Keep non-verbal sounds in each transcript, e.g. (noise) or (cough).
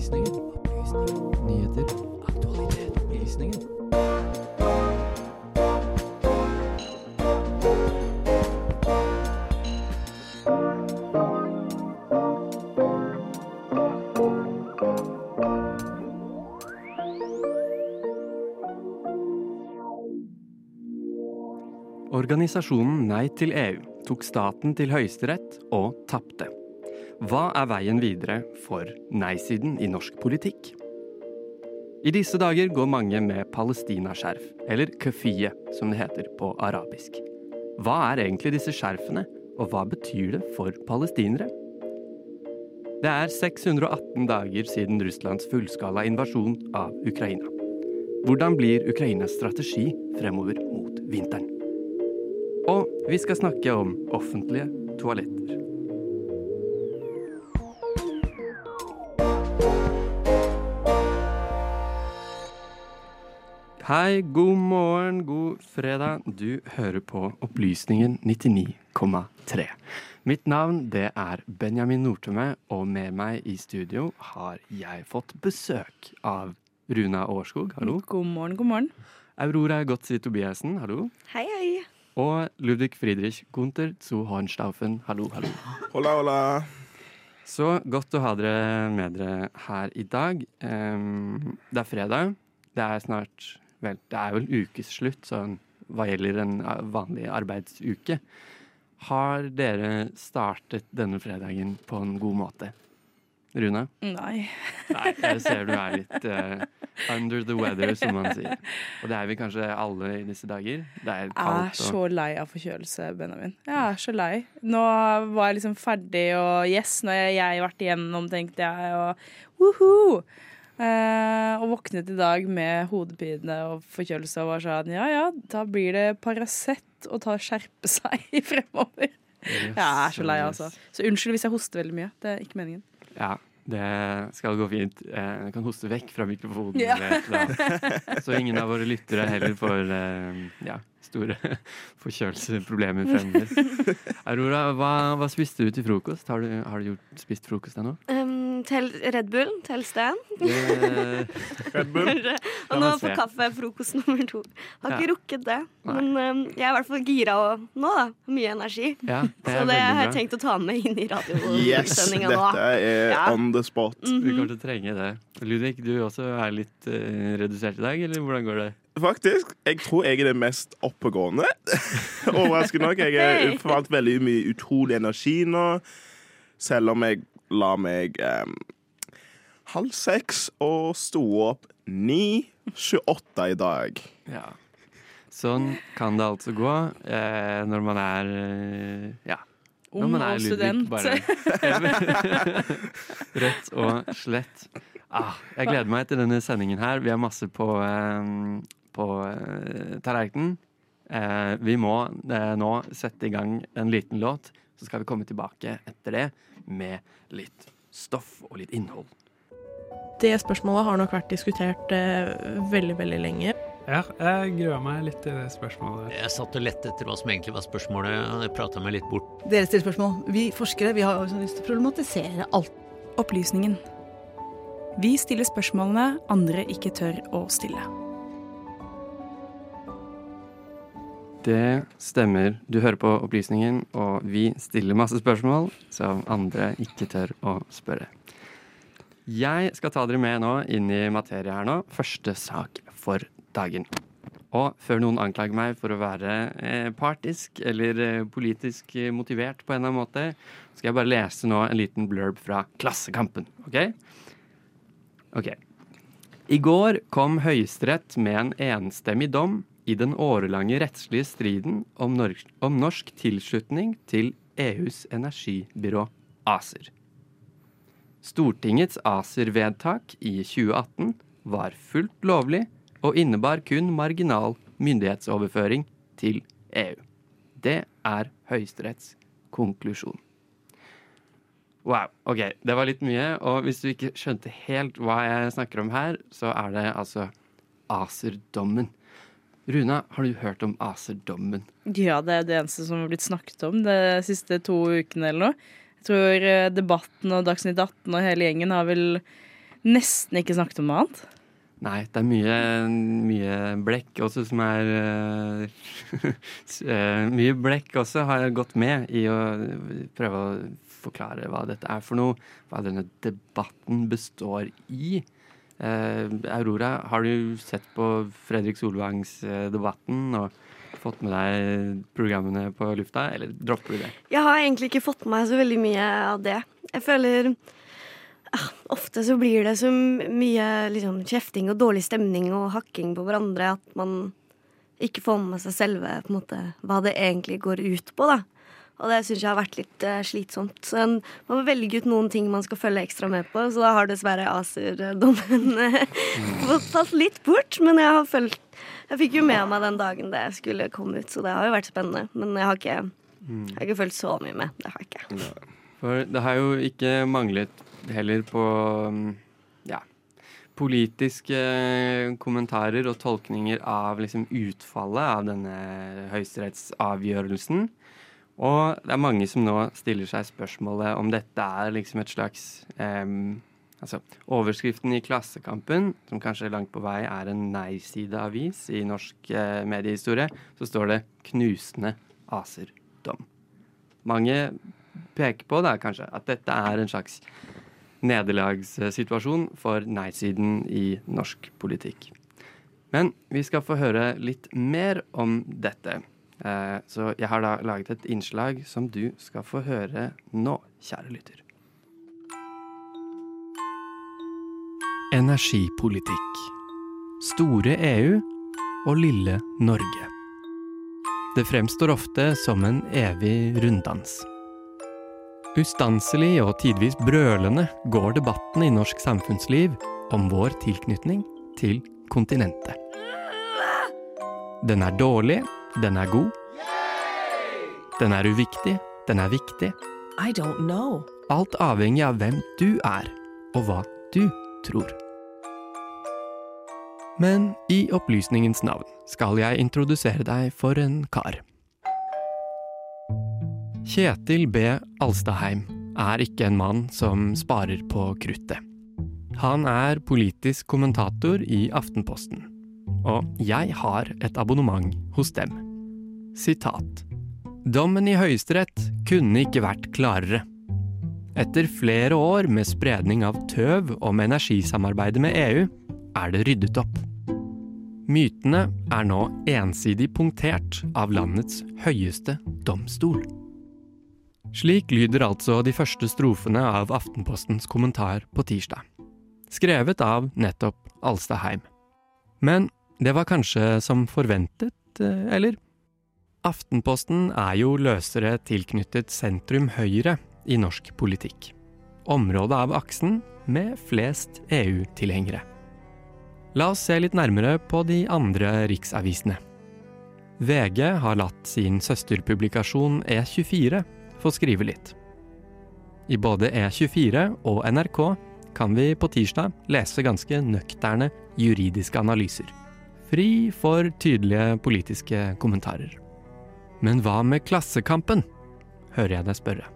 Opplysningen. Opplysninger. Nyheter. Aktualitet. Opplysninger. Organisasjonen Nei til EU tok staten til Høyesterett og tapte. Hva er veien videre for nei-siden i norsk politikk? I disse dager går mange med palestinaskjerf, eller kefie som det heter på arabisk. Hva er egentlig disse skjerfene, og hva betyr det for palestinere? Det er 618 dager siden Russlands fullskala invasjon av Ukraina. Hvordan blir Ukrainas strategi fremover mot vinteren? Og vi skal snakke om offentlige toaletter. Hei, god morgen, god fredag. Du hører på Opplysningen 99,3. Mitt navn det er Benjamin Nortømme, og med meg i studio har jeg fått besøk av Runa Årskog, hallo. God morgen, god morgen. Aurora Gotzi Tobiassen, hallo. Hei, hei. Og Ludvig Friedrich Gunther zu Hornstaufen, hallo, hallo. Hola, hola. Så godt å ha dere med dere her i dag. Um, det er fredag. Det er snart Vel, det er vel ukeslutt sånn hva gjelder en eh, vanlig arbeidsuke. Har dere startet denne fredagen på en god måte? Rune? Nei. (laughs) Nei, jeg ser du er litt uh, under the weather, som man sier. Og det er vi kanskje alle i disse dager. Det er Jeg er så lei av forkjølelse, Benjamin. Jeg er så lei. Nå var jeg liksom ferdig, og yes, nå har jeg vært igjennom, tenkte jeg, og woohoo! Og våknet i dag med hodepine og forkjølelse og var sånn ja ja, da blir det Paracet og ta skjerpe seg (laughs) fremover. Jeg er så lei, altså. Så unnskyld hvis jeg hoster veldig mye. Det er ikke meningen. Ja, det skal gå fint. Eh, Jeg kan hoste vekk fra mikrofonen. Ja. (laughs) Så ingen av våre lyttere heller får eh, ja, store (laughs) forkjølelsesproblemer fremover. Aurora, hva, hva spiste du til frokost? Har du, har du gjort, spist frokost ennå? Um, til Red Bull, til Sten. Det- Red Bull. (laughs) Og nå på se. kaffe, frokost nummer to. Har ikke Ja. rukket det. Nei. Men um, jeg er i hvert fall gira og nå, da. Mye energi. Ja, det Så det har jeg tenkt å ta med inn i Yes, nå. dette er Ja. on the spot. Vi Mhm. kommer til å trenge det. Ludvig, du også er litt uh, redusert i dag, eller hvordan går det? Faktisk, jeg tror jeg er det mest oppegående. (laughs) Overraskende nok. Jeg har forvalt veldig mye utrolig energi nå. Selv om jeg la meg um, halv seks og sto opp 9.28 i dag. Ja. Sånn kan det altså gå eh, når man er eh, ja. Når Ung man er og Ludvig, student. bare. (laughs) Rett og slett. Ah, jeg gleder meg til denne sendingen her. Vi har masse på, eh, på eh, tallerkenen. Eh, vi må eh, nå sette i gang en liten låt, så skal vi komme tilbake etter det med litt stoff og litt innhold. Det spørsmålet har nok vært diskutert eh, veldig, veldig lenge. Ja, jeg gruer meg litt til det spørsmålet. Jeg satt og lette etter hva som egentlig var spørsmålet, og jeg prata meg litt bort. Dere stiller spørsmål. Vi forskere vi har også lyst til å problematisere alt. Opplysningen. Vi stiller spørsmålene andre ikke tør å stille. Det stemmer. Du hører på Opplysningen, og vi stiller masse spørsmål som andre ikke tør å spørre. Jeg skal ta dere med nå inn i materie her nå. Første sak for dagen. Og før noen anklager meg for å være eh, partisk eller eh, politisk eh, motivert på en eller annen måte, skal jeg bare lese nå en liten blurb fra Klassekampen. OK? Ok. I går kom Høyesterett med en enstemmig dom i den årelange rettslige striden om, norsk, om norsk tilslutning til EUs energibyrå ACER. Stortingets ACER-vedtak i 2018 var fullt lovlig og innebar kun marginal myndighetsoverføring til EU. Det er Høyesteretts konklusjon. Wow. OK, det var litt mye. Og hvis du ikke skjønte helt hva jeg snakker om her, så er det altså ACER-dommen. Runa, har du hørt om ACER-dommen? Ja, det er det eneste som har blitt snakket om de siste to ukene eller noe. Jeg tror eh, Debatten og Dagsnytt 18 og hele gjengen har vel nesten ikke snakket om noe annet. Nei, det er mye, mye blekk også som er eh, (laughs) eh, Mye blekk også har gått med i å prøve å forklare hva dette er for noe. Hva denne debatten består i. Eh, Aurora, har du sett på Fredrik Solvangs eh, Debatten og fått med deg programmene på lufta, eller dropper du det? Jeg har egentlig ikke fått med meg så veldig mye av det. Jeg føler ah, Ofte så blir det så mye liksom, kjefting og dårlig stemning og hakking på hverandre at man ikke får med seg selve måte, hva det egentlig går ut på. da. Og det syns jeg har vært litt uh, slitsomt. Så en, man må velge ut noen ting man skal følge ekstra med på, så da har dessverre ACER-dommen uh, (laughs) fått litt bort. Men jeg har fulgt Jeg fikk jo med meg den dagen det skulle komme ut, så det har jo vært spennende. Men jeg har ikke, ikke fulgt så mye med. Det har jeg ikke. For det har jo ikke manglet heller på mm, ja, politiske kommentarer og tolkninger av liksom utfallet av denne høyesterettsavgjørelsen. Og det er mange som nå stiller seg spørsmålet om dette er liksom et slags um, Altså, overskriften i Klassekampen, som kanskje langt på vei er en nei-side-avis i norsk eh, mediehistorie, så står det 'knusende ACER-dom'. Mange peker på da kanskje at dette er en slags nederlagssituasjon for nei-siden i norsk politikk. Men vi skal få høre litt mer om dette. Eh, Så jeg har da laget et innslag som du skal få høre nå, kjære lytter. Energipolitikk. Store EU og lille Norge. Det fremstår ofte som en evig runddans. Ustanselig og tidvis brølende går debatten i norsk samfunnsliv om vår tilknytning til kontinentet. Den er dårlig, den er god. Den er uviktig, den er viktig. I don't know. Alt avhengig av hvem du er, og hva du tror. Men i opplysningens navn skal jeg introdusere deg for en kar. Kjetil B. Alstaheim er ikke en mann som sparer på kruttet. Han er politisk kommentator i Aftenposten, og jeg har et abonnement hos dem. Sitat. Dommen i Høyesterett kunne ikke vært klarere. Etter flere år med spredning av tøv om energisamarbeidet med EU, er det ryddet opp. Mytene er nå ensidig punktert av landets høyeste domstol. Slik lyder altså de første strofene av Aftenpostens kommentar på tirsdag. Skrevet av nettopp Alstadheim. Men det var kanskje som forventet, eh, eller? Aftenposten er jo løsere tilknyttet sentrum-høyre i norsk politikk. Området av aksen med flest EU-tilhengere. La oss se litt nærmere på de andre riksavisene. VG har latt sin søsterpublikasjon E24 få skrive litt. I både E24 og NRK kan vi på tirsdag lese ganske nøkterne juridiske analyser. Fri for tydelige politiske kommentarer. Men hva med Klassekampen? hører jeg deg spørre.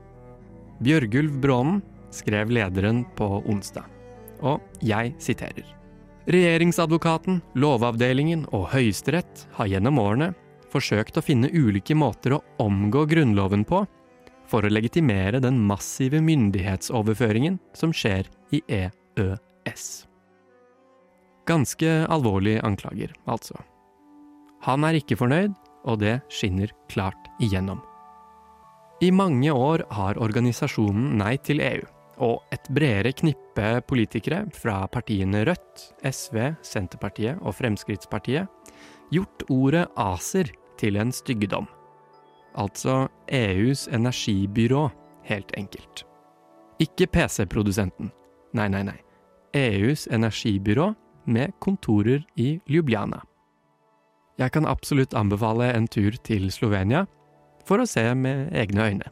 Bjørgulv Brånen skrev lederen på onsdag, og jeg siterer. Regjeringsadvokaten, Lovavdelingen og Høyesterett har gjennom årene forsøkt å finne ulike måter å omgå Grunnloven på for å legitimere den massive myndighetsoverføringen som skjer i EØS. Ganske alvorlige anklager, altså. Han er ikke fornøyd, og det skinner klart igjennom. I mange år har organisasjonen Nei til EU og et bredere knippe politikere fra partiene Rødt, SV, Senterpartiet og Fremskrittspartiet gjort ordet ACER til en styggedom. Altså EUs energibyrå, helt enkelt. Ikke PC-produsenten. Nei, nei, nei. EUs energibyrå med kontorer i Ljubljana. Jeg kan absolutt anbefale en tur til Slovenia for å se med egne øyne.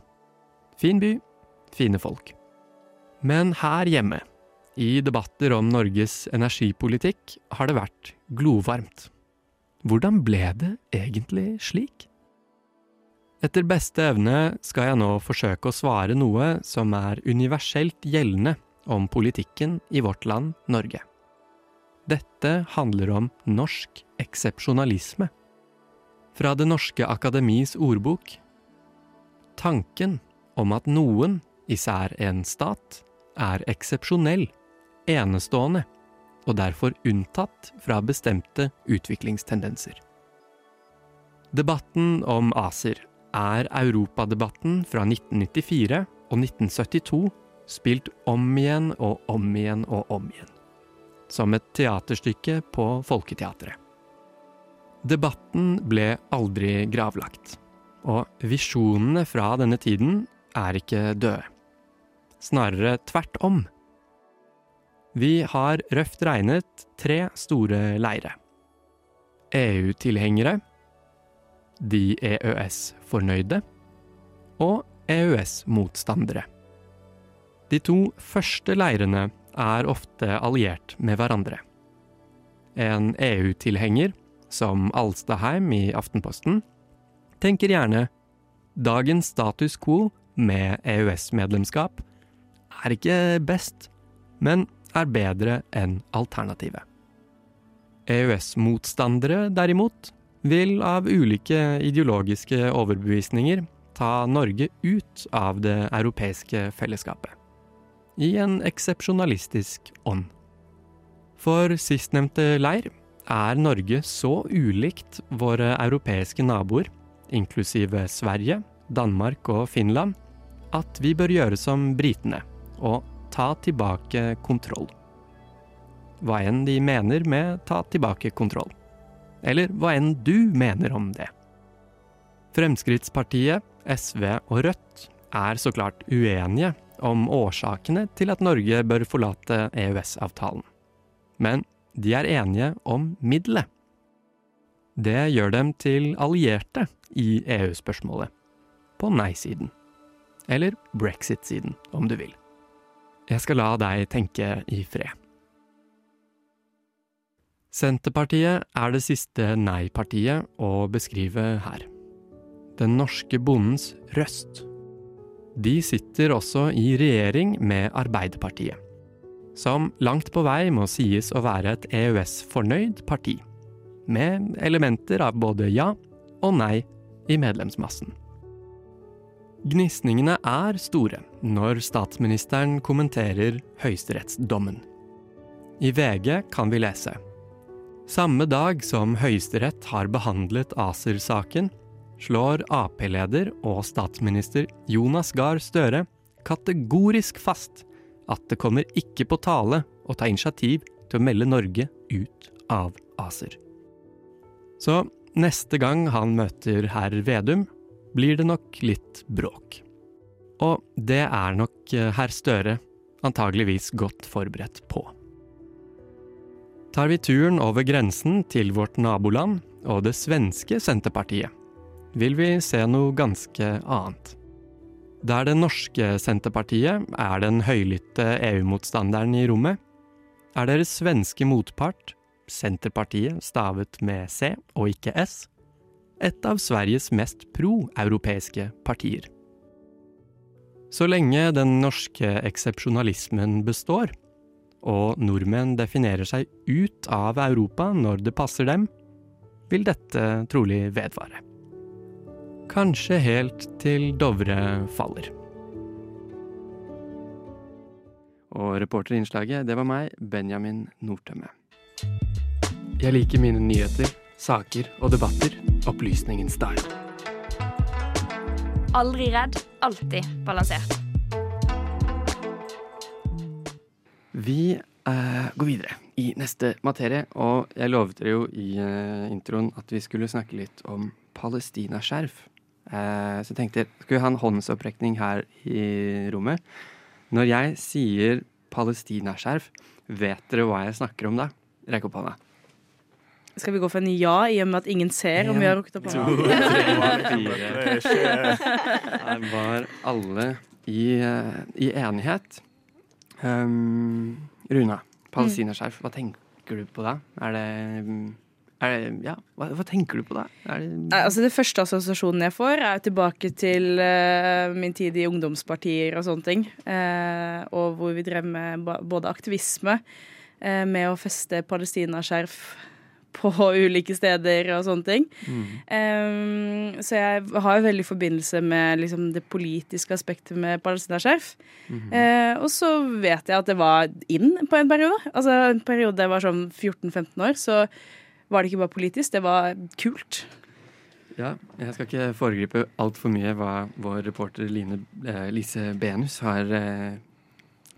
Fin by, fine folk. Men her hjemme, i debatter om Norges energipolitikk, har det vært glovarmt. Hvordan ble det egentlig slik? Etter beste evne skal jeg nå forsøke å svare noe som er universelt gjeldende om politikken i vårt land, Norge. Dette handler om norsk eksepsjonalisme. Fra Det norske akademis ordbok. Tanken om at noen, især en stat, er eksepsjonell, enestående og derfor unntatt fra bestemte utviklingstendenser. Debatten om ACER er europadebatten fra 1994 og 1972 spilt om igjen og om igjen og om igjen. Som et teaterstykke på Folketeatret. Debatten ble aldri gravlagt, og visjonene fra denne tiden er ikke døde. Snarere tvert om. Vi har røft regnet tre store leire. EU-tilhengere, de EØS-fornøyde og EØS-motstandere. De to første leirene er ofte alliert med hverandre. En EU-tilhenger, som Alstaheim i Aftenposten, tenker gjerne dagens status quo med EØS-medlemskap er ikke best, men er bedre enn alternativet. EØS-motstandere, derimot, vil av ulike ideologiske overbevisninger ta Norge ut av det europeiske fellesskapet. I en eksepsjonalistisk ånd. For sistnevnte leir er Norge så ulikt våre europeiske naboer, inklusive Sverige, Danmark og Finland, at vi bør gjøre som britene og ta tilbake kontroll. Hva enn de mener med ta tilbake kontroll. Eller hva enn du mener om det. Fremskrittspartiet, SV og Rødt er så klart uenige om årsakene til at Norge bør forlate EØS-avtalen. Men de er enige om middelet. Det gjør dem til allierte i EU-spørsmålet. På nei-siden. Eller brexit-siden, om du vil. Jeg skal la deg tenke i fred. Senterpartiet er det siste nei-partiet å beskrive her. Den norske bondens røst. De sitter også i regjering med Arbeiderpartiet, som langt på vei må sies å være et EØS-fornøyd parti, med elementer av både ja og nei i medlemsmassen. Gnisningene er store når statsministeren kommenterer høyesterettsdommen. I VG kan vi lese samme dag som Høyesterett har behandlet ACER-saken, slår Ap-leder og statsminister Jonas Gahr Støre kategorisk fast at det kommer ikke på tale å ta initiativ til å melde Norge ut av ACER. Så neste gang han møter herr Vedum, blir det nok litt bråk. Og det er nok herr Støre antageligvis godt forberedt på. Tar vi turen over grensen til vårt naboland og det svenske Senterpartiet, vil vi se noe ganske annet. Der det norske Senterpartiet er den høylytte EU-motstanderen i rommet, er deres svenske motpart, Senterpartiet stavet med C og ikke S, et av Sveriges mest pro-europeiske partier. Så lenge den norske eksepsjonalismen består, og nordmenn definerer seg ut av Europa når det passer dem, vil dette trolig vedvare. Kanskje helt til Dovre faller. Og reporterinnslaget, det var meg, Benjamin Nordtømme. Jeg liker mine nyheter, saker og debatter opplysningens dag. Aldri redd, alltid balansert. Vi eh, går videre i neste materie, og jeg lovet dere jo i eh, introen at vi skulle snakke litt om palestinaskjerf. Eh, så jeg tenkte, skal vi ha en håndsopprekning her i rommet? Når jeg sier palestinaskjerf, vet dere hva jeg snakker om da? Rekk opp hånda. Skal vi gå for en ja, i og med at ingen ser om vi har rukket opp To, hånda? tre, (laughs) fire. Her var alle i, i enighet. Um, Runa, palestinaskjerf, hva tenker du på da? Er det mm, det, ja, hva, hva tenker du på da? Det, altså Det første assosiasjonen jeg får, er tilbake til uh, min tid i ungdomspartier og sånne ting. Uh, og hvor vi drev med både aktivisme, uh, med å feste palestinaskjerf på (laughs) ulike steder og sånne ting. Eh, så jeg har jo veldig forbindelse med liksom, det politiske aspektet med palestinaskjerf. Eh, og så vet jeg at det var inn på en periode. Altså En periode jeg var sånn 14-15 år, så var det ikke bare politisk, det var kult. Ja, jeg skal ikke foregripe altfor mye hva vår reporter Line, eh, Lise Benus har eh,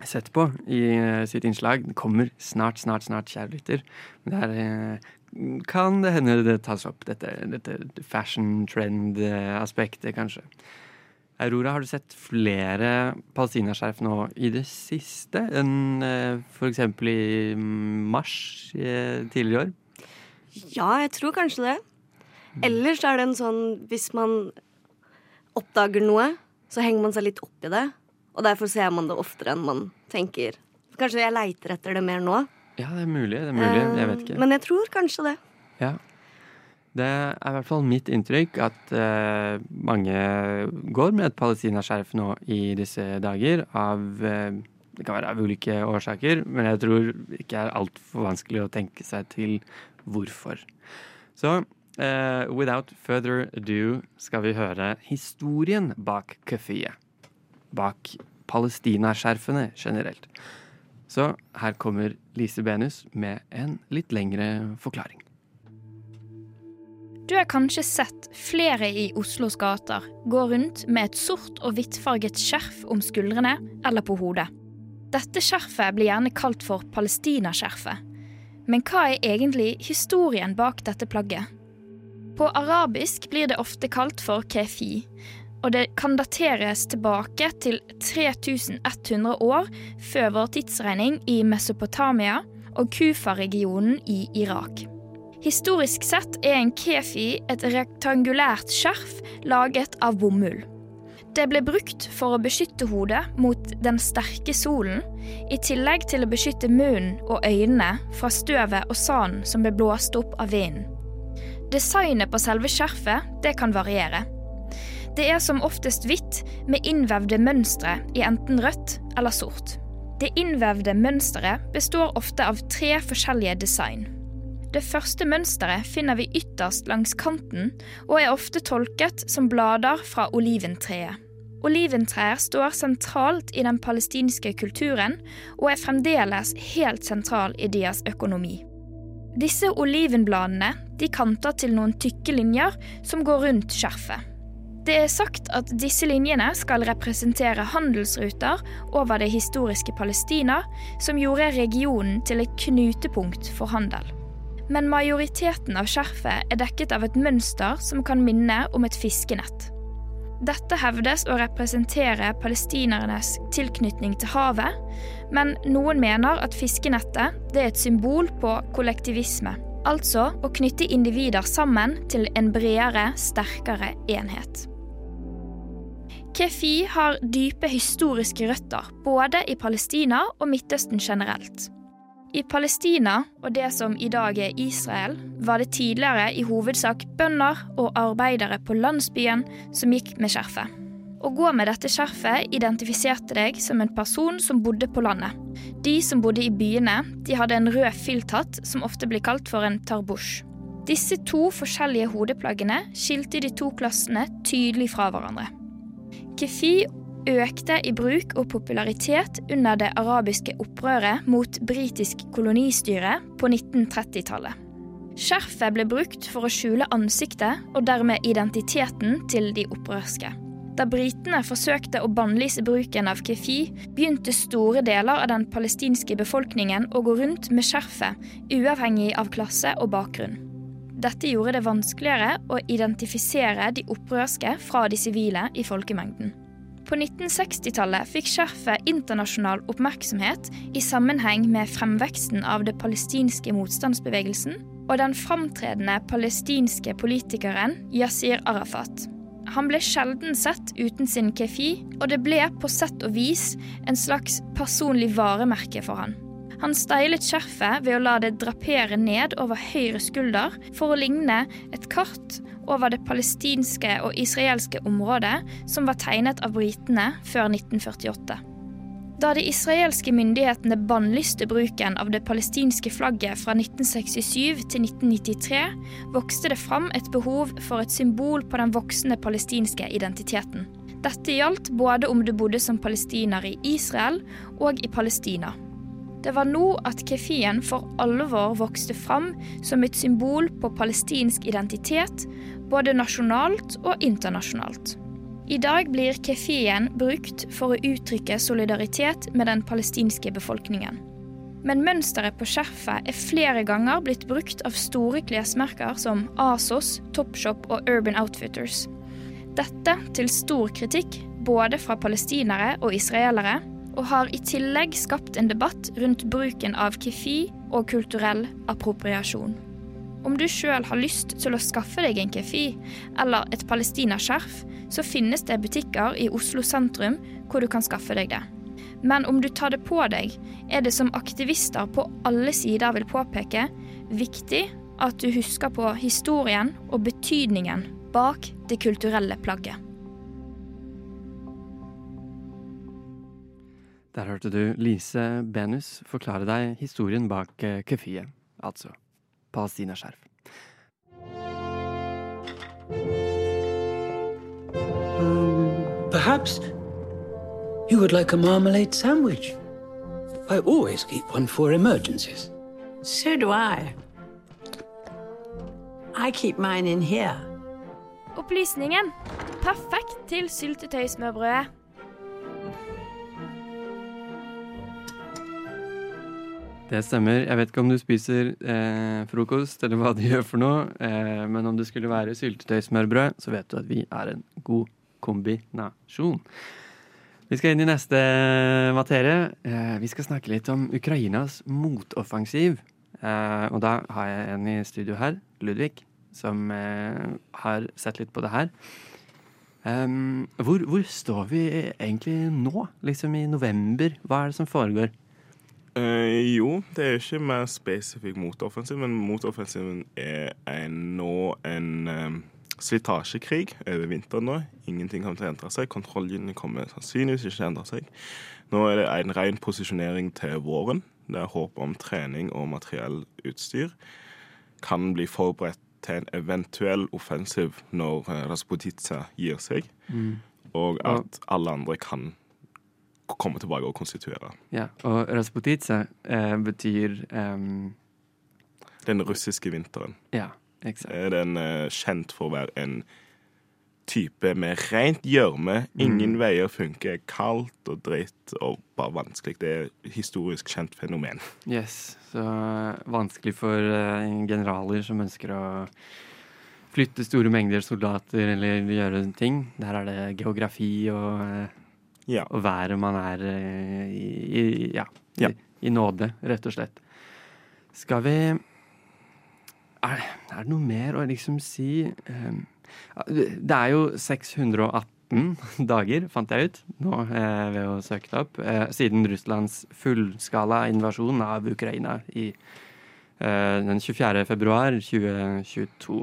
sett på i eh, sitt innslag. Det kommer snart, snart, snart, kjære lytter. Der eh, kan det hende det tas opp, dette, dette fashion trend-aspektet, kanskje. Aurora, har du sett flere palestinaskjerf nå i det siste enn eh, f.eks. i mars eh, tidligere i år? Ja, jeg tror kanskje det. Ellers er det en sånn hvis man oppdager noe, så henger man seg litt opp i det. Og derfor ser man det oftere enn man tenker. Kanskje jeg leiter etter det mer nå. Ja, det er mulig. det er mulig, Jeg vet ikke. Eh, Men jeg tror kanskje det. Ja. Det er i hvert fall mitt inntrykk at uh, mange går med et palestinaskjerf nå i disse dager av uh, Det kan være av ulike årsaker, men jeg tror ikke det er altfor vanskelig å tenke seg til hvorfor. Så uh, without further ado skal vi høre historien bak kafeet. Bak palestinaskjerfene generelt. Så her kommer Lise Benus med en litt lengre forklaring. Du har kanskje sett flere i Oslos gater gå rundt med et sort og hvittfarget skjerf om skuldrene eller på hodet. Dette skjerfet blir gjerne kalt for palestinaskjerfet. Men hva er egentlig historien bak dette plagget? På arabisk blir det ofte kalt for kefi, og det kan dateres tilbake til 3100 år før vår tidsregning i Mesopotamia og Kufa-regionen i Irak. Historisk sett er en kefi et rektangulært skjerf laget av bomull. Det ble brukt for å beskytte hodet mot den sterke solen, i tillegg til å beskytte munnen og øynene fra støvet og sanden som ble blåst opp av vinden. Designet på selve skjerfet det kan variere. Det er som oftest hvitt med innvevde mønstre i enten rødt eller sort. Det innvevde mønsteret består ofte av tre forskjellige design. Det første mønsteret finner vi ytterst langs kanten og er ofte tolket som blader fra oliventreet. Oliventrær står sentralt i den palestinske kulturen og er fremdeles helt sentral i deres økonomi. Disse olivenbladene de kanter til noen tykke linjer som går rundt skjerfet. Det er sagt at disse linjene skal representere handelsruter over det historiske Palestina, som gjorde regionen til et knutepunkt for handel. Men majoriteten av skjerfet er dekket av et mønster som kan minne om et fiskenett. Dette hevdes å representere palestinernes tilknytning til havet, men noen mener at fiskenettet er et symbol på kollektivisme. Altså å knytte individer sammen til en bredere, sterkere enhet. Kefi har dype historiske røtter, både i Palestina og Midtøsten generelt. I Palestina, og det som i dag er Israel, var det tidligere i hovedsak bønder og arbeidere på landsbyen som gikk med skjerfet. Å gå med dette skjerfet identifiserte deg som en person som bodde på landet. De som bodde i byene, de hadde en rød filthatt som ofte blir kalt for en tarbush. Disse to forskjellige hodeplaggene skilte de to klassene tydelig fra hverandre. Kefi økte i bruk og popularitet under det arabiske opprøret mot britisk kolonistyre på 1930-tallet. Skjerfet ble brukt for å skjule ansiktet og dermed identiteten til de opprørske. Da britene forsøkte å bannlyse bruken av kefi, begynte store deler av den palestinske befolkningen å gå rundt med skjerfet, uavhengig av klasse og bakgrunn. Dette gjorde det vanskeligere å identifisere de opprørske fra de sivile i folkemengden. På 1960-tallet fikk skjerfet internasjonal oppmerksomhet i sammenheng med fremveksten av det palestinske motstandsbevegelsen og den framtredende palestinske politikeren Yasir Arafat. Han ble sjelden sett uten sin kefi, og det ble på sett og vis en slags personlig varemerke for han. Han stylet skjerfet ved å la det drapere ned over høyre skulder for å ligne et kart over det palestinske og israelske området som var tegnet av britene før 1948. Da de israelske myndighetene bannlyste bruken av det palestinske flagget fra 1967 til 1993, vokste det fram et behov for et symbol på den voksende palestinske identiteten. Dette gjaldt både om du bodde som palestiner i Israel og i Palestina. Det var nå at kefien for alvor vokste fram som et symbol på palestinsk identitet, både nasjonalt og internasjonalt. I dag blir kefien brukt for å uttrykke solidaritet med den palestinske befolkningen. Men mønsteret på skjerfet er flere ganger blitt brukt av store klesmerker som Asos, Topshop og Urban Outfitters. Dette til stor kritikk både fra palestinere og israelere, og har i tillegg skapt en debatt rundt bruken av kefi og kulturell appropriasjon. Om du sjøl har lyst til å skaffe deg en kefi eller et palestinaskjerf, så finnes det butikker i Oslo sentrum hvor du kan skaffe deg det. Men om du tar det på deg, er det som aktivister på alle sider vil påpeke, viktig at du husker på historien og betydningen bak det kulturelle plagget. Der hørte du Lise Benus forklare deg historien bak eh, kefiet, altså palestinaskjerf. Um, perhaps you would like a marmalade sandwich. I always keep one for emergencies. So do I. I keep mine in here. Opplysningen. Perfekt til syltetøysmørbrødet. Det stemmer. Jeg vet ikke om du spiser eh, frokost eller hva du gjør for noe, eh, men om det skulle være syltetøysmørbrød, så vet du at vi er en god kombinasjon. Vi skal inn i neste materie. Eh, vi skal snakke litt om Ukrainas motoffensiv. Eh, og da har jeg en i studio her, Ludvig, som eh, har sett litt på det her. Um, hvor, hvor står vi egentlig nå, liksom i november? Hva er det som foregår? Eh, jo, det er ikke mer spesifikk motoffensiv, men motoffensiven er en, nå en um, slitasjekrig over vinteren nå. Ingenting kommer til å endre seg. Kontrolllinjene kommer sannsynligvis ikke til å endre seg. Nå er det en ren posisjonering til våren. Det er håp om trening og materiell utstyr kan bli forberedt til en eventuell offensiv når uh, Rasputica gir seg, Mm. og at alle andre kan komme tilbake og konstituere. Ja, og Rasputica eh, betyr um... Den russiske vinteren. Ja, eksakt. Den Er eh, kjent for å være en type med rent gjørme. Ingen Mm. veier funker. Kaldt og dritt og bare vanskelig. Det er et historisk kjent fenomen. Yes, så eh, vanskelig for eh, generaler som ønsker å flytte store mengder soldater eller gjøre ting. Der er det geografi og, eh, og været man er eh, i, i, ja, Ja. I, i nåde, rett og slett. Skal vi Er, er det noe mer å liksom si um, Det er jo 618 dager, fant jeg ut nå eh, ved å søke det opp, eh, siden Russlands fullskala invasjon av Ukraina i eh, den 24. februar 2022.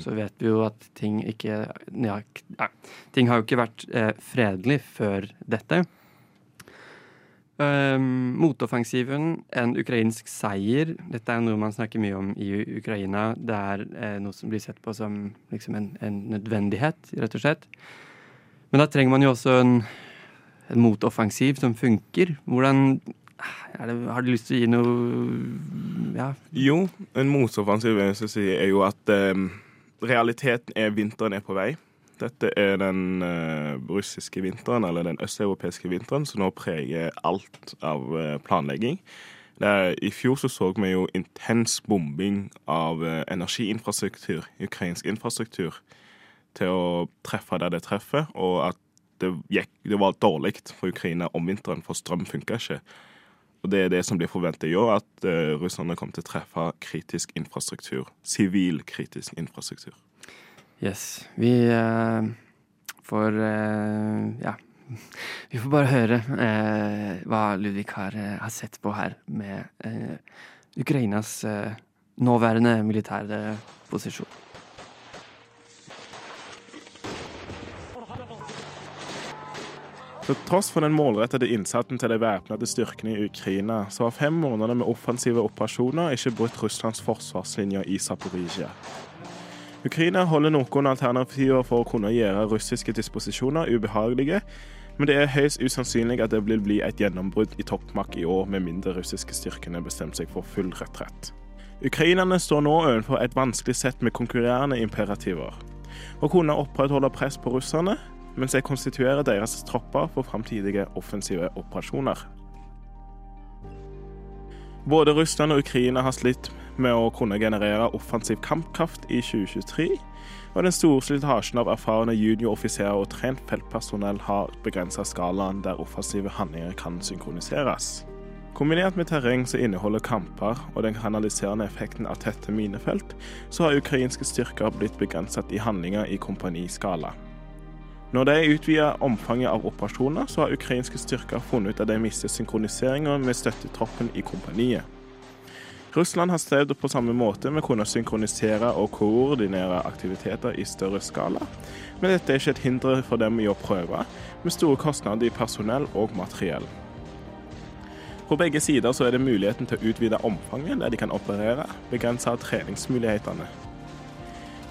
Så vet vi jo at ting ikke ja, ja, Ting har jo ikke vært eh, fredelig før dette. Um, motoffensiven, en ukrainsk seier. Dette er noe man snakker mye om i Ukraina. Det er eh, noe som blir sett på som liksom en, en nødvendighet, rett og slett. Men da trenger man jo også en, en motoffensiv som funker. Hvordan det, Har du lyst til å gi noe Ja. Jo, en motoffensiv jeg si, er jo at eh, realiteten er vinteren er på vei. Dette er den uh, russiske vinteren, eller den østeuropeiske vinteren, som nå preger alt av uh, planlegging. Det er, I fjor så, så vi jo intens bombing av uh, energiinfrastruktur, ukrainsk infrastruktur, til å treffe der det treffer, og at det, gikk, det var dårlig for Ukraina om vinteren, for strøm funka ikke. Og det er det som blir forventet i år, at uh, russerne kommer til å treffe kritisk infrastruktur. Sivil kritisk infrastruktur. Yes. Vi uh, får uh, ja, (laughs) vi får bare høre hva Ludvig har, har sett på her med Ukrainas nåværende militære posisjon. Til tross for den målrettede innsatsen til de væpnede styrkene i Ukraina, så har fem måneder med offensive operasjoner ikke brutt Russlands forsvarslinjer i Zaporizjzja. Ukraina holder noen alternativer for å kunne gjøre russiske disposisjoner ubehagelige, men det er høyst usannsynlig at det vil bli et gjennombrudd i toppmakt i år, med mindre russiske styrkene bestemmer seg for full retrett. Ukrainerne står nå overfor et vanskelig sett med konkurrerende imperativer. Å kunne opprettholde press på russerne mens de konstituerer deres tropper for framtidige offensive operasjoner. Både Russland og Ukraina har slitt med å kunne generere offensiv kampkraft i 2023, og den store slitasjen av erfarne junioroffiserer og trent feltpersonell har begrensa skalaen der offensive handlinger kan synkroniseres. Kombinert med terreng som inneholder kamper og den kanaliserende effekten av tette minefelt, så har ukrainske styrker blitt begrenset i handlinger i kompaniskala. Når de utvider omfanget av operasjoner, så har ukrainske styrker funnet ut at de mister synkroniseringa med støttetroppen i kompaniet. Russland har strevd på samme måte med å kunne synkronisere og koordinere aktiviteter i større skala, men dette er ikke et hinder for dem i å prøve, med store kostnader i personell og materiell. På begge sider så er det muligheten til å utvide omfanget der de kan operere, begrense treningsmulighetene.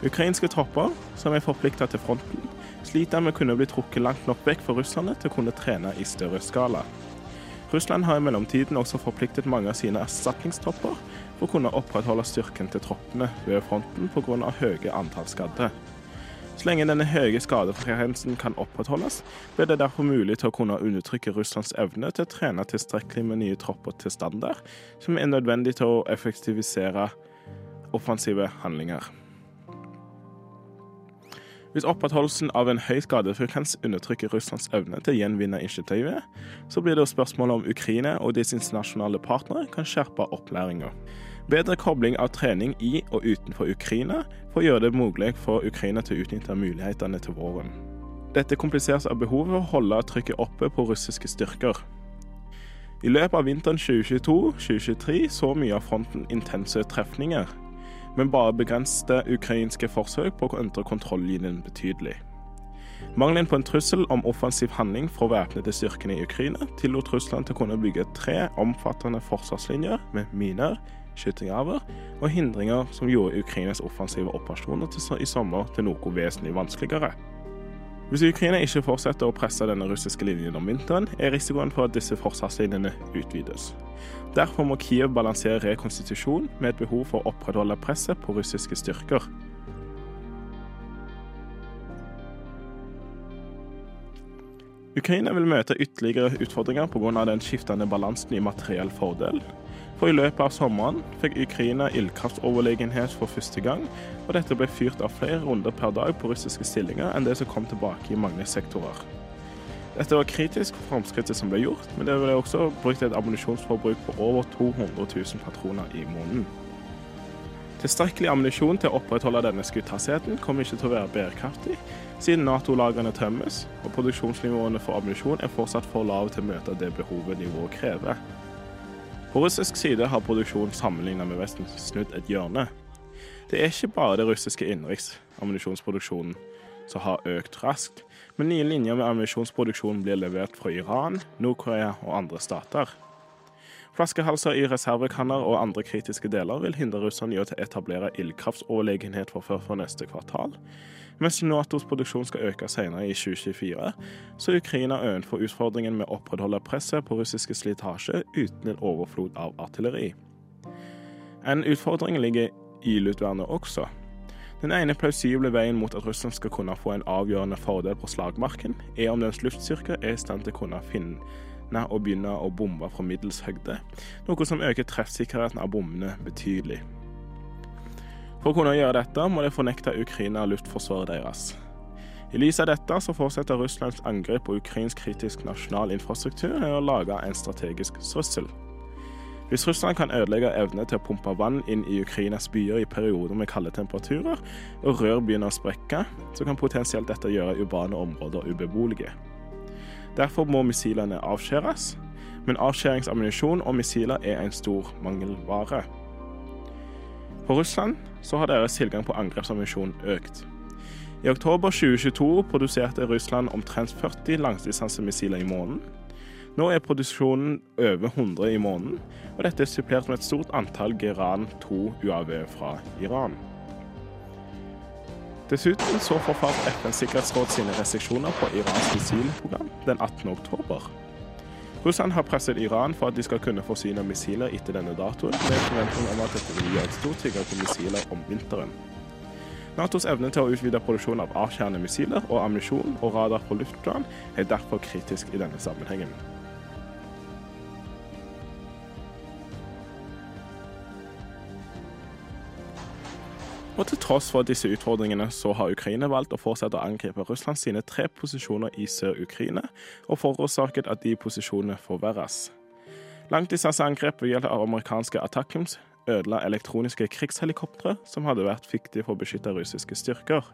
Ukrainske tropper som er forplikta til fronten, sliter med å kunne bli trukket langt nok vekk fra russerne til å kunne trene i større skala. Russland har i mellomtiden også forpliktet mange av sine erstatningstropper for å kunne opprettholde styrken til troppene ved fronten pga. høye antall skadde. Så lenge denne høye skadefrekvensen kan opprettholdes, blir det derfor mulig til å kunne undertrykke Russlands evne til å trene tilstrekkelig med nye tropper til standard, som er nødvendig til å effektivisere offensive handlinger. Hvis opprettholdelsen av en høy skadefrekvens undertrykker Russlands evne til å gjenvinne initiativet, så blir det spørsmål om Ukraina og deres internasjonale partnere kan skjerpe opplæringa. Bedre kobling av trening i og utenfor Ukraina for å gjøre det mulig for Ukraina til å utnytte mulighetene til våren. Dette kompliseres av behovet for å holde trykket oppe på russiske styrker. I løpet av vinteren 2022-2023 så mye av fronten intense trefninger men bare begrensede ukrainske forsøk på å endre kontrolllinjen betydelig. Mangelen på en trussel om offensiv handling fra væpnede styrkene i Ukraina tillot Russland til å kunne bygge tre omfattende forsvarslinjer med miner, skyttergraver og hindringer som gjorde Ukrainas offensive operasjoner i sommer til noe vesentlig vanskeligere. Hvis Ukraina ikke fortsetter å presse denne russiske linjen om vinteren, er risikoen for at disse forsvarslinjene utvides. Derfor må Kiev balansere rekonstitusjon med et behov for å opprettholde presset på russiske styrker. Ukraina vil møte ytterligere utfordringer pga. den skiftende balansen i materiell fordel. For i løpet av sommeren fikk Ukraina ildkraftoverlegenhet for første gang, og dette ble fyrt av flere runder per dag på russiske stillinger enn det som kom tilbake i mange sektorer. Dette var kritisk for framskrittet som ble gjort, men det ble også brukt et ammunisjonsforbruk på over 200 000 patroner i måneden. Tilstrekkelig ammunisjon til å opprettholde denne skutthastheten kommer ikke til å være bærekraftig, siden Nato-lagrene tømmes, og produksjonsnivåene for ammunisjon er fortsatt for lave til å møte det behovet nivået krever. På russisk side har produksjonen sammenlignet med Vesten snudd et hjørne. Det er ikke bare det russiske innenriksammunisjonsproduksjonen som har økt raskt, men nye linjer med ammunisjonsproduksjon blir levert fra Iran, Nord-Korea og andre stater. Flaskehalser i reservekanner og andre kritiske deler vil hindre russerne i å etablere ildkraftsoverlegenhet for før for neste kvartal. Mens Natos produksjon skal øke senere i 2024, så er Ukraina ovenfor utfordringen med å opprettholde presset på russiske slitasje uten en overflod av artilleri. En utfordring ligger i luftvernet også. Den ene plausible veien mot at Russland skal kunne få en avgjørende fordel på slagmarken, er om dens luftstyrke er i stand til å kunne finne og begynne å bombe fra middels høyde, noe som øker treffsikkerheten av bommene betydelig. For å kunne gjøre dette må de fornekte Ukraina luftforsvaret deres. I lys av dette så fortsetter Russlands angrep på ukrainsk kritisk nasjonal infrastruktur å lage en strategisk trussel. Hvis Russland kan ødelegge evne til å pumpe vann inn i Ukrainas byer i perioder med kalde temperaturer, og rør begynner å sprekke, så kan potensielt dette gjøre urbane områder ubeboelige. Derfor må missilene avskjæres, men avskjæringsammunisjon og missiler er en stor mangelvare. For Russland så har deres tilgang på angrepsammunisjon økt. I oktober 2022 produserte Russland omtrent 40 langdistansemissiler i måneden. Nå er produksjonen over 100 i måneden, og dette er supplert med et stort antall Geran 2 UAV fra Iran. Dessuten så forfalt FNs sikkerhetsråd sine restriksjoner på Irans missilprogram den 18. oktober. Russland har presset Iran for at de skal kunne forsyne missiler etter denne datoen, med forventning om at dette vil gi en stor tilgang på missiler om vinteren. Natos evne til å utvide produksjonen av avkjernede missiler og ammunisjon og radar på luftplan er derfor kritisk i denne sammenhengen. Og til tross for disse utfordringene, så har Ukraina valgt å fortsette å angripe Russland sine tre posisjoner i Sør-Ukraina, og forårsaket at de posisjonene forverres. Langdistanseangrep ved hjelp av amerikanske attackums ødela elektroniske krigshelikoptre som hadde vært viktige for å beskytte russiske styrker.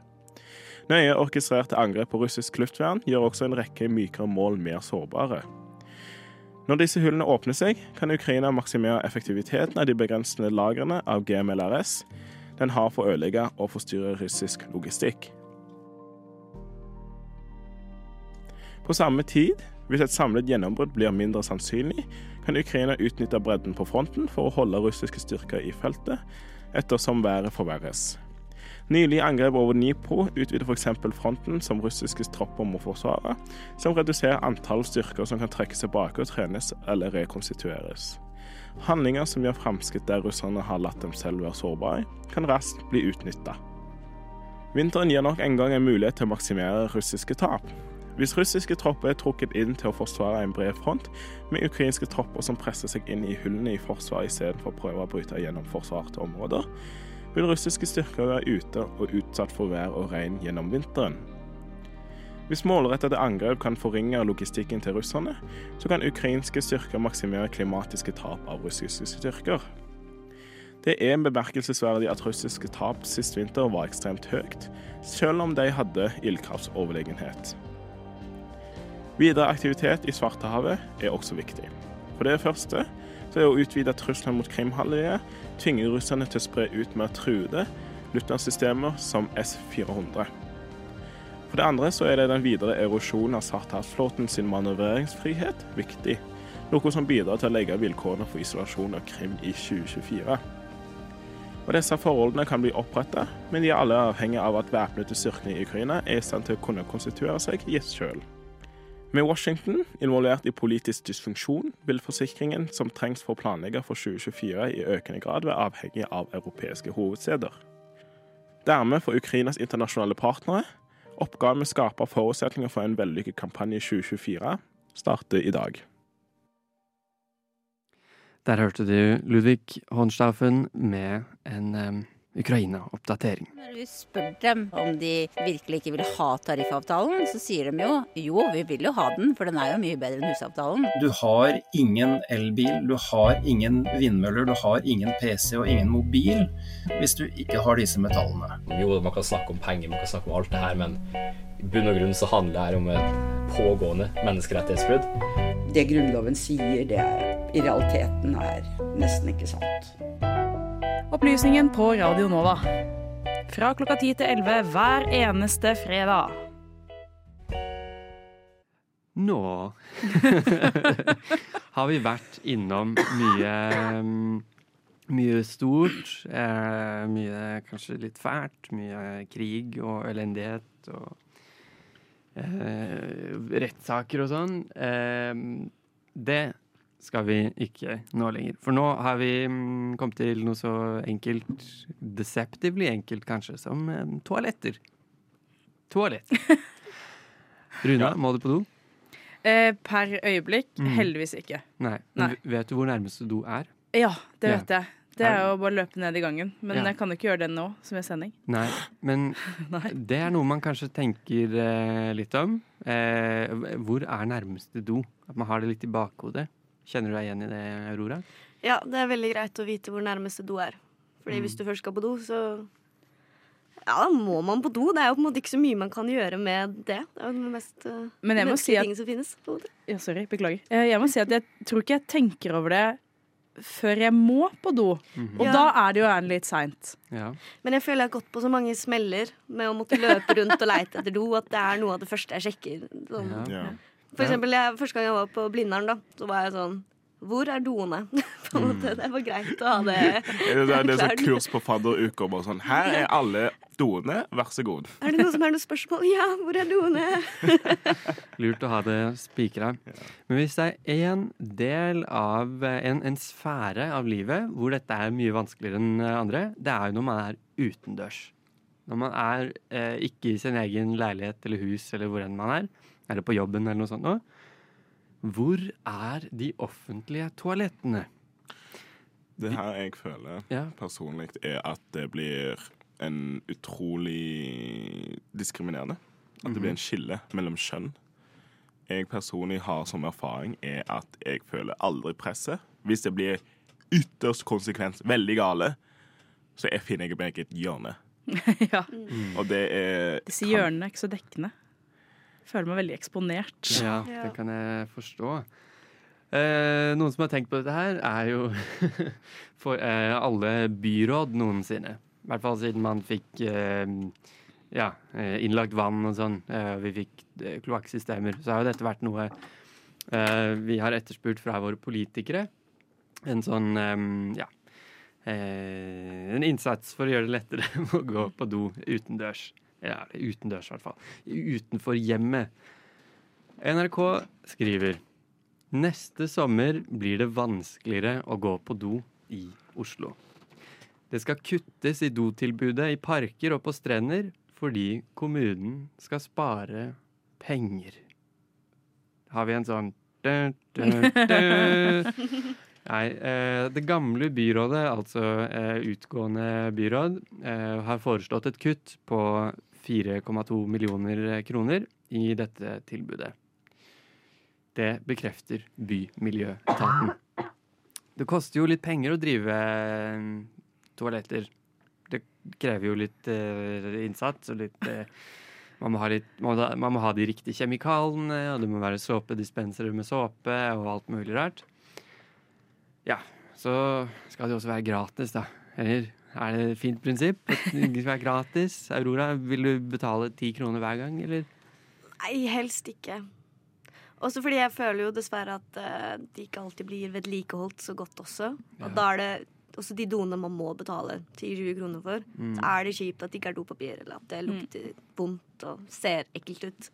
Nøye orkestrerte angrep på russisk luftvern gjør også en rekke mykere mål mer sårbare. Når disse hullene åpner seg, kan Ukraina maksimere effektiviteten av de begrensende lagrene av GMLRS den har for å ødelegge og forstyrre russisk logistikk. På samme tid, hvis et samlet gjennombrudd blir mindre sannsynlig, kan Ukraina utnytte bredden på fronten for å holde russiske styrker i feltet, ettersom været forverres. Nylig angrep over Dnipro utvider f.eks. fronten som russiske tropper må forsvare, som reduserer antall styrker som kan trekkes tilbake og trenes eller rekonstitueres. Handlinger som gjør framskritt der russerne har latt dem selv være sårbare, kan raskt bli utnytta. Vinteren gir nok en gang en mulighet til å maksimere russiske tap. Hvis russiske tropper er trukket inn til å forsvare en bred front, med ukrainske tropper som presser seg inn i hullene i forsvaret istedenfor å prøve å bryte gjennom forsvarte områder, vil russiske styrker være ute og utsatt for vær og regn gjennom vinteren. Hvis målrettede angrep kan forringe logistikken til russerne, så kan ukrainske styrker maksimere klimatiske tap av russiske styrker. Det er bemerkelsesverdig at russiske tap sist vinter var ekstremt høyt, selv om de hadde ildkraftsoverlegenhet. Videre aktivitet i Svartehavet er også viktig. For det første så er å utvide trusselen mot Krimhalvøya tvinger russerne til å spre ut mer truede lufthavnsystemer som S-400. For det andre så er det den videre erosjonen av Svartehavsflåten sin manøvreringsfrihet viktig, noe som bidrar til å legge vilkårene for isolasjon av Krim i 2024. Og Disse forholdene kan bli oppretta, men de er alle avhengig av at væpnede styrker i Ukraina er i stand til å kunne konstituere seg i sjøl. Med Washington involvert i politisk dysfunksjon, vil forsikringen som trengs for å planlegge for 2024 i økende grad være avhengig av europeiske hovedsteder. Dermed får Ukrainas internasjonale partnere oppgaven med å skape forutsetninger for en vellykket kampanje i 2024 starter i dag. Der hørte du Ludvig Hornstaufen med en um, Ukraina-oppdatering. Når vi spør dem om de virkelig ikke vil ha tariffavtalen, så sier de jo jo, vi vil jo ha den, for den er jo mye bedre enn husavtalen. Du har ingen elbil, du har ingen vindmøller, du har ingen PC og ingen mobil hvis du ikke har disse metallene. Jo, man kan snakke om penger, man kan snakke om alt det her, men i bunn og grunn så handler det her om et pågående menneskerettighetsbrudd. Det Grunnloven sier, det er, i realiteten er nesten ikke sant. Opplysningen på Radio Nova. Fra klokka 10 til 11 hver eneste fredag. Nå (laughs) har vi vært innom mye mye stort. Eh, mye kanskje litt fælt. Mye krig og elendighet og eh, rettssaker og sånn. Eh, det skal vi ikke nå lenger. For nå har vi mm, kommet til noe så enkelt, deceptively enkelt kanskje, som eh, toaletter. Toalett. (laughs) Runa, må du på do? Eh, per øyeblikk Mm. heldigvis ikke. Nei. Nei. Vet du hvor nærmeste do er? Ja, det Ja. vet jeg. Det er jo bare å løpe ned i gangen. Men Ja. jeg kan jo ikke gjøre det nå som er sending. Nei, men (laughs) det er noe man kanskje tenker eh, litt om. Eh, hvor er nærmeste do? At man har det litt i bakhodet. Kjenner du deg igjen i det, Aurora? Ja, det er veldig greit å vite hvor nærmeste do er. Fordi Mm. hvis du først skal på do, så Ja, da må man på do. Det er jo på en måte ikke så mye man kan gjøre med det. Det er jo den mest uh, Men jeg må si at- som finnes. På en måte. Ja, sorry, beklager. Eh, Jeg må si at jeg tror ikke jeg tenker over det før jeg må på do. Og Ja. da er det jo gjerne litt seint. Men jeg føler jeg har gått på så mange smeller med å måtte løpe rundt og leite etter do, at det er noe av det første jeg sjekker. Sånn. Ja. For eksempel, jeg, første gang jeg var på Blindern, da, så var jeg sånn Hvor er doene? (laughs) på en måte, Det var greit å ha det (laughs) Det er, det er sånn kurs på fadderuka og sånn Her er alle doene, vær så god. Er det noen som har noen spørsmål? Ja, hvor er doene? (laughs) Lurt å ha det spikra. Men hvis det er én del av en, en sfære av livet hvor dette er mye vanskeligere enn andre, det er jo når man er utendørs. Når man er eh, ikke i sin egen leilighet eller hus eller hvor enn man er, eller på jobben eller noe sånt noe. Hvor er de offentlige toalettene? Det her jeg føler Ja. personlig, er at det blir en utrolig diskriminerende. At det blir en skille mellom kjønn. Jeg personlig har som erfaring er at jeg føler aldri presset. Hvis det blir ytterst konsekvens veldig gale, så jeg finner jeg meg et hjørne. (laughs) ja. Og det er Disse hjørnene er ikke så dekkende. Føler meg veldig eksponert. Ja, det kan jeg forstå. Eh, noen som har tenkt på dette her, er jo (laughs) for eh, alle byråd noensinne. I hvert fall siden man fikk eh, ja, eh, innlagt vann og sånn. Eh, vi fikk eh, kloakksystemer. Så har jo dette vært noe eh, vi har etterspurt fra våre politikere. En sånn eh, ja. Eh, en innsats for å gjøre det lettere (laughs) å gå på do utendørs. Ja, utendørs i hvert fall. Utenfor hjemmet. NRK skriver Neste sommer blir det vanskeligere å gå på do i Oslo. Det skal kuttes i dotilbudet i parker og på strender fordi kommunen skal spare penger. Har vi en sånn dø, dø, dø. (laughs) Nei, eh, det gamle byrådet, altså eh, utgående byråd, eh, har foreslått et kutt på 4,2 millioner kroner i dette tilbudet. Det bekrefter Bymiljøetaten. Det koster jo litt penger å drive eh, toaletter. Det krever jo litt eh, innsats og litt eh, man, må litt man må ha de riktige kjemikalene, og det må være såpedispensere med såpe og alt mulig rart. Ja, så skal det også være gratis, da. Eller er det et fint prinsipp? At det skal være gratis? Aurora, vil du betale ti kroner hver gang, eller? Nei, helst ikke. Også fordi jeg føler jo dessverre at uh, de ikke alltid blir vedlikeholdt så godt også. Ja. Og da er det også de doene man må betale 10-20 kroner for. Mm. Så er det kjipt at det ikke er dopapir, eller at det lukter vondt og ser ekkelt ut.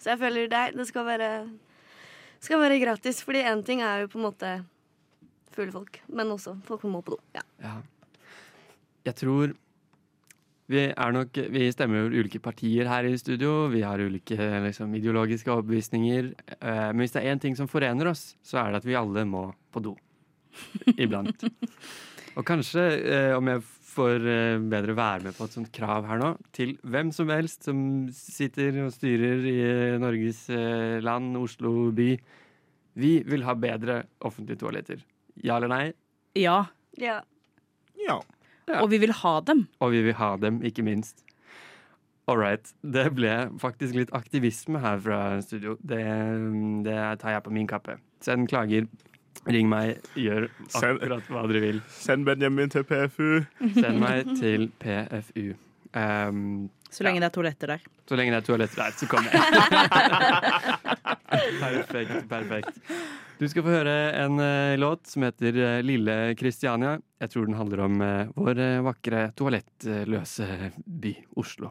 Så jeg føler det, det skal være skal være gratis. Fordi én ting er jo på en måte fulle folk, men også folk som må på do. Ja. Ja. Jeg tror vi er nok Vi stemmer jo ulike partier her i studio. Vi har ulike liksom, ideologiske overbevisninger. Eh, men hvis det er én ting som forener oss, så er det at vi alle må på do. Iblant. (laughs) Og kanskje, eh, om jeg får eh, bedre være med på et sånt krav her nå, til hvem som helst som sitter og styrer i eh, Norges eh, land, Oslo by Vi vil ha bedre offentlige toaletter. Ja eller nei? Ja. Ja. Ja. Og vi vil ha dem. Og vi vil ha dem, ikke minst. All right. Det ble faktisk litt aktivisme her fra studio. Det, det tar jeg på min kappe. Send klager. Ring meg. Gjør akkurat hva dere vil. Send Benjamin til PFU. Send meg til PFU. Um, Så lenge det er toaletter der. så lenge det er toaletter der, så kommer (laughs) jeg. (laughs) perfekt. perfekt. Du skal få høre en uh, låt som heter uh, Lille Kristiania. Jeg tror den handler om uh, vår vakre toalettløse by, Oslo.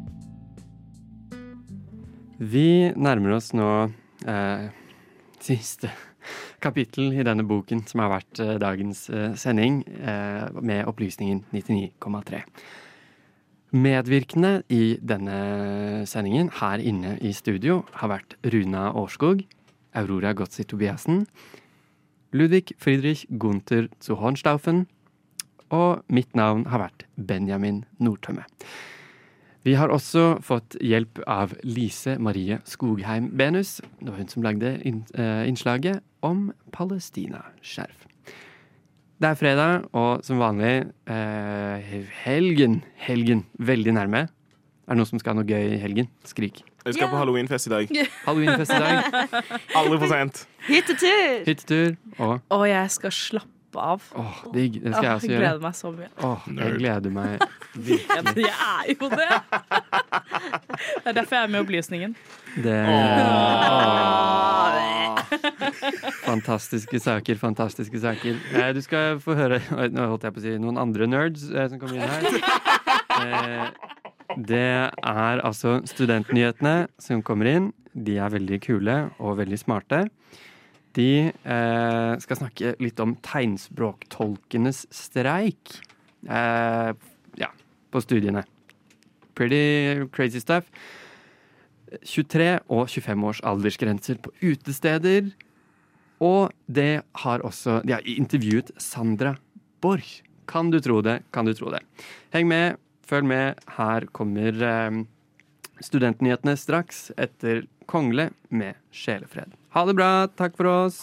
Vi nærmer oss nå eh, siste (laughs) kapittel i denne boken, som har vært eh, dagens eh, sending, eh, med opplysningen 99,3. Medvirkende i denne sendingen her inne i studio har vært Runa Årskog, Aurora Gotzi Tobiassen, Ludvig Friedrich Gunther zu Hornstaufen, og mitt navn har vært Benjamin Nordtømme. Vi har også fått hjelp av Lise Marie Skogheim Benus. Det var hun som lagde inn- eh, innslaget om Palestina-skjerf. Det er fredag, og som vanlig eh, helgen. Helgen. Veldig nærme. Er det noen som skal ha noe gøy i helgen? Skrik. Jeg skal på halloweenfest i dag. Halloweenfest i dag. Aldri for sent. Hyttetur! Hyttetur og Og jeg skal slappe av. Åh, digg. Det skal jeg også jeg gjøre. gleder meg så mye. Åh, jeg gleder meg (laughs) virkelig. jeg er jo det! Det er derfor jeg er med i Opplysningen. Det Fantastiske saker, fantastiske saker. Eh, Du skal få høre Nå holdt jeg på å si noen andre nerds eh, som kommer inn her. Eh, Det er altså studentnyhetene som kommer inn. De er veldig kule og veldig smarte. De eh, skal snakke litt om tegnspråktolkenes streik eh, ja, på studiene. Pretty crazy stuff. 23 og 25 års aldersgrenser på utesteder. Og det har også De har intervjuet Sandra Borch. Kan du tro det? Kan du tro det? Heng med, følg med. Her kommer eh, studentnyhetene straks etter Kongle med sjelefred. Ha det bra. Takk for oss.